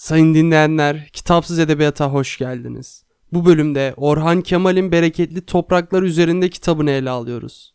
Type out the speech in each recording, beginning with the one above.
Sayın dinleyenler, Kitapsız Edebiyata hoş geldiniz. Bu bölümde Orhan Kemal'in Bereketli Topraklar üzerinde kitabını ele alıyoruz.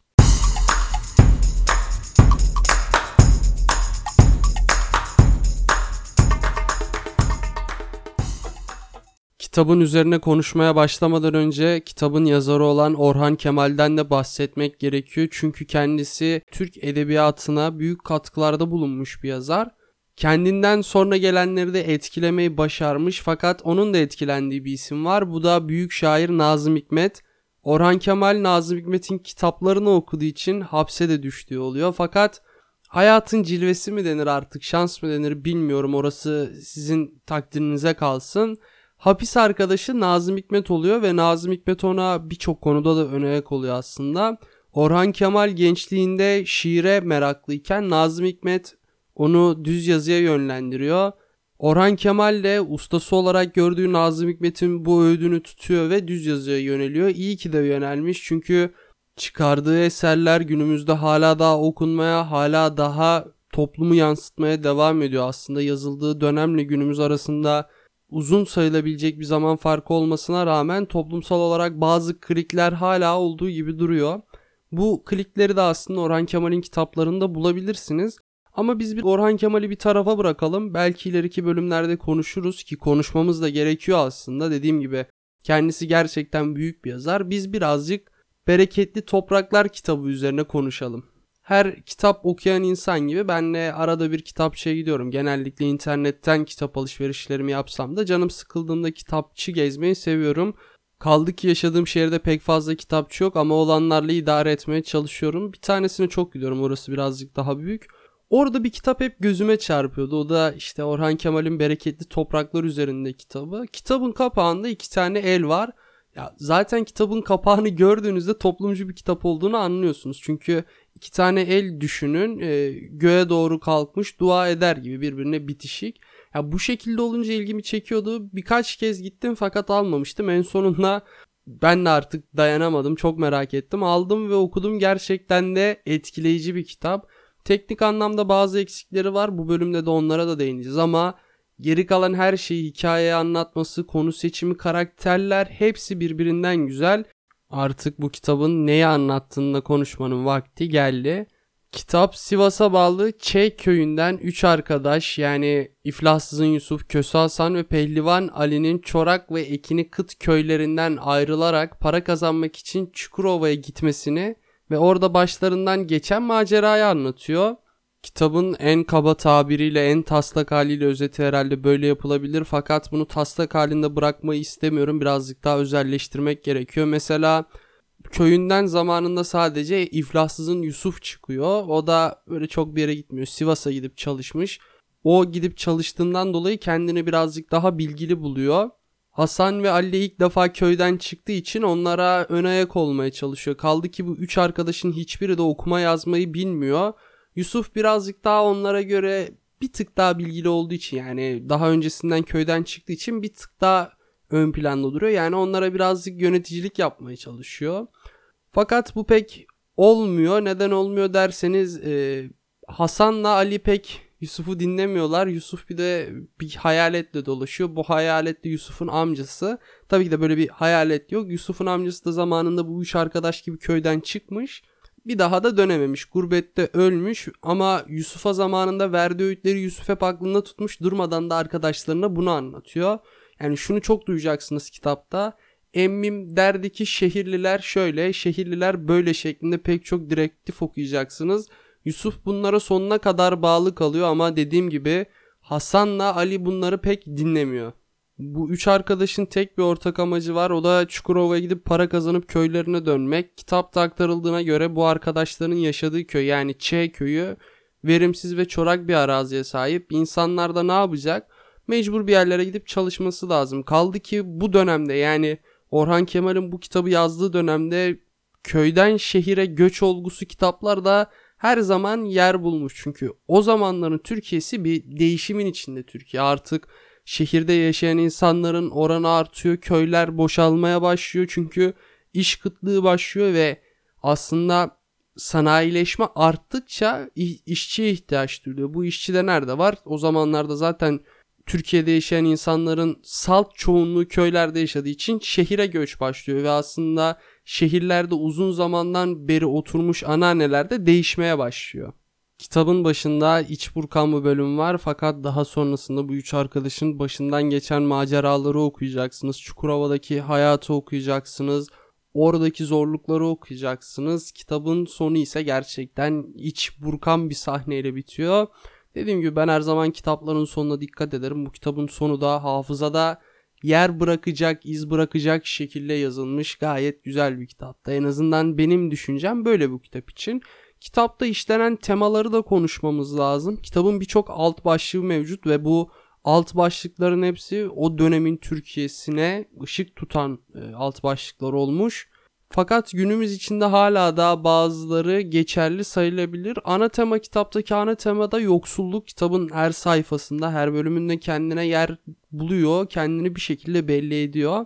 Kitabın üzerine konuşmaya başlamadan önce kitabın yazarı olan Orhan Kemal'den de bahsetmek gerekiyor. Çünkü kendisi Türk edebiyatına büyük katkılarda bulunmuş bir yazar kendinden sonra gelenleri de etkilemeyi başarmış fakat onun da etkilendiği bir isim var. Bu da büyük şair Nazım Hikmet. Orhan Kemal Nazım Hikmet'in kitaplarını okuduğu için hapse de düştüğü oluyor. Fakat hayatın cilvesi mi denir artık şans mı denir bilmiyorum orası sizin takdirinize kalsın. Hapis arkadaşı Nazım Hikmet oluyor ve Nazım Hikmet ona birçok konuda da öne oluyor aslında. Orhan Kemal gençliğinde şiire meraklıyken Nazım Hikmet onu düz yazıya yönlendiriyor. Orhan Kemal de ustası olarak gördüğü Nazım Hikmet'in bu öğüdünü tutuyor ve düz yazıya yöneliyor. İyi ki de yönelmiş çünkü çıkardığı eserler günümüzde hala daha okunmaya, hala daha toplumu yansıtmaya devam ediyor. Aslında yazıldığı dönemle günümüz arasında uzun sayılabilecek bir zaman farkı olmasına rağmen toplumsal olarak bazı klikler hala olduğu gibi duruyor. Bu klikleri de aslında Orhan Kemal'in kitaplarında bulabilirsiniz. Ama biz bir Orhan Kemal'i bir tarafa bırakalım. Belki ileriki bölümlerde konuşuruz ki konuşmamız da gerekiyor aslında. Dediğim gibi kendisi gerçekten büyük bir yazar. Biz birazcık Bereketli Topraklar kitabı üzerine konuşalım. Her kitap okuyan insan gibi ben de arada bir kitapçıya gidiyorum. Genellikle internetten kitap alışverişlerimi yapsam da canım sıkıldığında kitapçı gezmeyi seviyorum. Kaldı ki yaşadığım şehirde pek fazla kitapçı yok ama olanlarla idare etmeye çalışıyorum. Bir tanesine çok gidiyorum orası birazcık daha büyük. Orada bir kitap hep gözüme çarpıyordu. O da işte Orhan Kemal'in Bereketli Topraklar üzerinde kitabı. Kitabın kapağında iki tane el var. Ya zaten kitabın kapağını gördüğünüzde toplumcu bir kitap olduğunu anlıyorsunuz. Çünkü iki tane el düşünün e, göğe doğru kalkmış dua eder gibi birbirine bitişik. Ya bu şekilde olunca ilgimi çekiyordu. Birkaç kez gittim fakat almamıştım. En sonunda ben de artık dayanamadım. Çok merak ettim. Aldım ve okudum. Gerçekten de etkileyici bir kitap. Teknik anlamda bazı eksikleri var. Bu bölümde de onlara da değineceğiz ama geri kalan her şeyi hikayeye anlatması, konu seçimi, karakterler hepsi birbirinden güzel. Artık bu kitabın neyi anlattığında konuşmanın vakti geldi. Kitap Sivas'a bağlı Çey köyünden 3 arkadaş yani İflassızın Yusuf, Köse Hasan ve Pehlivan Ali'nin Çorak ve Ekini Kıt köylerinden ayrılarak para kazanmak için Çukurova'ya gitmesini ve orada başlarından geçen macerayı anlatıyor. Kitabın en kaba tabiriyle en taslak haliyle özeti herhalde böyle yapılabilir fakat bunu taslak halinde bırakmayı istemiyorum. Birazcık daha özelleştirmek gerekiyor. Mesela köyünden zamanında sadece iflassızın Yusuf çıkıyor. O da böyle çok bir yere gitmiyor. Sivas'a gidip çalışmış. O gidip çalıştığından dolayı kendini birazcık daha bilgili buluyor. Hasan ve Ali ilk defa köyden çıktığı için onlara ön ayak olmaya çalışıyor. Kaldı ki bu üç arkadaşın hiçbiri de okuma yazmayı bilmiyor. Yusuf birazcık daha onlara göre bir tık daha bilgili olduğu için yani daha öncesinden köyden çıktığı için bir tık daha ön planda duruyor. Yani onlara birazcık yöneticilik yapmaya çalışıyor. Fakat bu pek olmuyor. Neden olmuyor derseniz e, Hasan'la Ali pek Yusuf'u dinlemiyorlar. Yusuf bir de bir hayaletle dolaşıyor. Bu hayalet de Yusuf'un amcası. Tabii ki de böyle bir hayalet yok. Yusuf'un amcası da zamanında bu üç arkadaş gibi köyden çıkmış. Bir daha da dönememiş. Gurbette ölmüş ama Yusuf'a zamanında verdiği öğütleri Yusuf hep aklında tutmuş. Durmadan da arkadaşlarına bunu anlatıyor. Yani şunu çok duyacaksınız kitapta. Emmim derdi ki şehirliler şöyle, şehirliler böyle şeklinde pek çok direktif okuyacaksınız. Yusuf bunlara sonuna kadar bağlı kalıyor ama dediğim gibi Hasan'la Ali bunları pek dinlemiyor. Bu üç arkadaşın tek bir ortak amacı var. O da Çukurova'ya gidip para kazanıp köylerine dönmek. Kitapta aktarıldığına göre bu arkadaşların yaşadığı köy yani Ç köyü verimsiz ve çorak bir araziye sahip. İnsanlar da ne yapacak? Mecbur bir yerlere gidip çalışması lazım. Kaldı ki bu dönemde yani Orhan Kemal'in bu kitabı yazdığı dönemde köyden şehire göç olgusu kitaplar da her zaman yer bulmuş. Çünkü o zamanların Türkiye'si bir değişimin içinde Türkiye. Artık şehirde yaşayan insanların oranı artıyor. Köyler boşalmaya başlıyor. Çünkü iş kıtlığı başlıyor ve aslında sanayileşme arttıkça işçiye ihtiyaç duyuluyor. Bu işçi de nerede var? O zamanlarda zaten Türkiye'de yaşayan insanların salt çoğunluğu köylerde yaşadığı için şehire göç başlıyor ve aslında şehirlerde uzun zamandan beri oturmuş anneanneler de değişmeye başlıyor. Kitabın başında iç burkan bir bölüm var fakat daha sonrasında bu üç arkadaşın başından geçen maceraları okuyacaksınız. Çukurova'daki hayatı okuyacaksınız. Oradaki zorlukları okuyacaksınız. Kitabın sonu ise gerçekten iç burkan bir sahneyle bitiyor. Dediğim gibi ben her zaman kitapların sonuna dikkat ederim. Bu kitabın sonu da hafızada yer bırakacak, iz bırakacak şekilde yazılmış gayet güzel bir kitapta. En azından benim düşüncem böyle bu kitap için. Kitapta işlenen temaları da konuşmamız lazım. Kitabın birçok alt başlığı mevcut ve bu alt başlıkların hepsi o dönemin Türkiye'sine ışık tutan e, alt başlıklar olmuş. Fakat günümüz içinde hala da bazıları geçerli sayılabilir. Ana tema kitaptaki ana tema da yoksulluk. Kitabın her sayfasında, her bölümünde kendine yer buluyor. Kendini bir şekilde belli ediyor.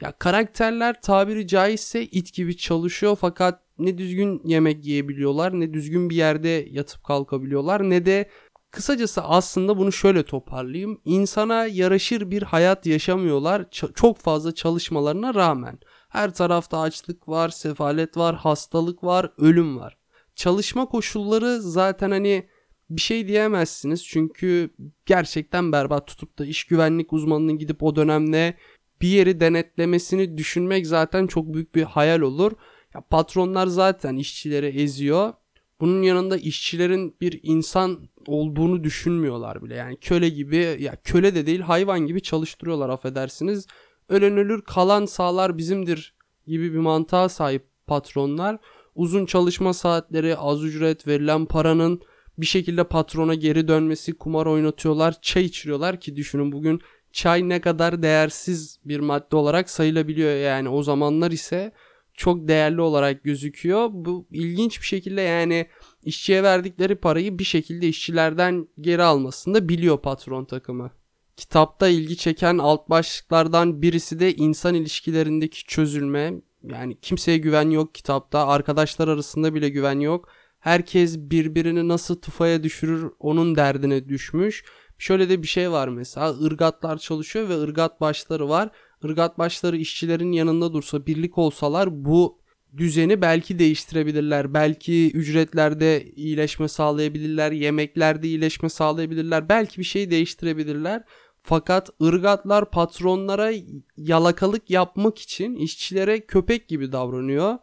Ya karakterler tabiri caizse it gibi çalışıyor fakat ne düzgün yemek yiyebiliyorlar, ne düzgün bir yerde yatıp kalkabiliyorlar, ne de kısacası aslında bunu şöyle toparlayayım. İnsana yaraşır bir hayat yaşamıyorlar ç- çok fazla çalışmalarına rağmen. Her tarafta açlık var, sefalet var, hastalık var, ölüm var. Çalışma koşulları zaten hani bir şey diyemezsiniz çünkü gerçekten berbat tutup da iş güvenlik uzmanının gidip o dönemde bir yeri denetlemesini düşünmek zaten çok büyük bir hayal olur. Ya patronlar zaten işçileri eziyor. Bunun yanında işçilerin bir insan olduğunu düşünmüyorlar bile. Yani köle gibi ya köle de değil hayvan gibi çalıştırıyorlar affedersiniz. Ölen ölür kalan sağlar bizimdir gibi bir mantığa sahip patronlar. Uzun çalışma saatleri, az ücret verilen paranın bir şekilde patrona geri dönmesi, kumar oynatıyorlar, çay içiriyorlar ki düşünün bugün çay ne kadar değersiz bir madde olarak sayılabiliyor yani o zamanlar ise çok değerli olarak gözüküyor. Bu ilginç bir şekilde yani işçiye verdikleri parayı bir şekilde işçilerden geri almasını da biliyor patron takımı. Kitapta ilgi çeken alt başlıklardan birisi de insan ilişkilerindeki çözülme. Yani kimseye güven yok kitapta. Arkadaşlar arasında bile güven yok. Herkes birbirini nasıl tufaya düşürür onun derdine düşmüş. Şöyle de bir şey var mesela ırgatlar çalışıyor ve ırgat başları var. Irgat başları işçilerin yanında dursa birlik olsalar bu düzeni belki değiştirebilirler. Belki ücretlerde iyileşme sağlayabilirler. Yemeklerde iyileşme sağlayabilirler. Belki bir şey değiştirebilirler. Fakat ırgatlar patronlara yalakalık yapmak için işçilere köpek gibi davranıyor.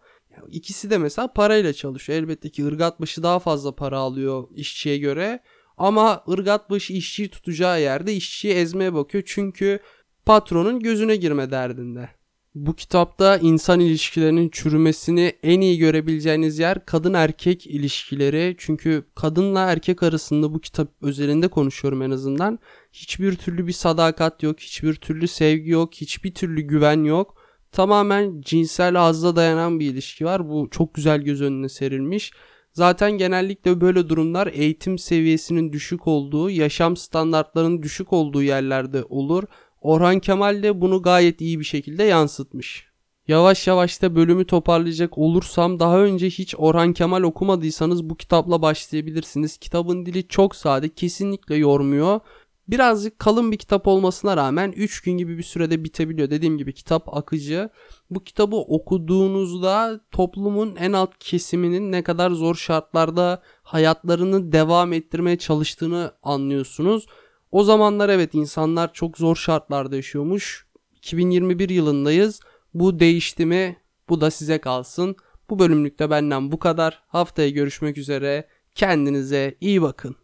İkisi de mesela parayla çalışıyor. Elbette ki ırgat başı daha fazla para alıyor işçiye göre. Ama ırgat başı işçiyi tutacağı yerde işçiyi ezmeye bakıyor. Çünkü patronun gözüne girme derdinde. Bu kitapta insan ilişkilerinin çürümesini en iyi görebileceğiniz yer kadın erkek ilişkileri. Çünkü kadınla erkek arasında bu kitap özelinde konuşuyorum en azından. Hiçbir türlü bir sadakat yok, hiçbir türlü sevgi yok, hiçbir türlü güven yok. Tamamen cinsel hazla dayanan bir ilişki var. Bu çok güzel göz önüne serilmiş. Zaten genellikle böyle durumlar eğitim seviyesinin düşük olduğu, yaşam standartlarının düşük olduğu yerlerde olur. Orhan Kemal de bunu gayet iyi bir şekilde yansıtmış. Yavaş yavaş da bölümü toparlayacak olursam daha önce hiç Orhan Kemal okumadıysanız bu kitapla başlayabilirsiniz. Kitabın dili çok sade, kesinlikle yormuyor. Birazcık kalın bir kitap olmasına rağmen 3 gün gibi bir sürede bitebiliyor. Dediğim gibi kitap akıcı. Bu kitabı okuduğunuzda toplumun en alt kesiminin ne kadar zor şartlarda hayatlarını devam ettirmeye çalıştığını anlıyorsunuz. O zamanlar evet insanlar çok zor şartlarda yaşıyormuş. 2021 yılındayız. Bu değişti mi? Bu da size kalsın. Bu bölümlükte benden bu kadar. Haftaya görüşmek üzere. Kendinize iyi bakın.